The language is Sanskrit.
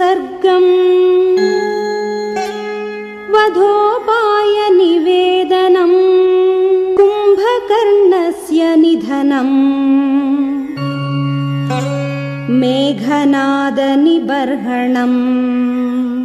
सर्गम्। वधोपायनिवेदनम् कुम्भकर्णस्य निधनम्। मेघनादनिबर्हणम्।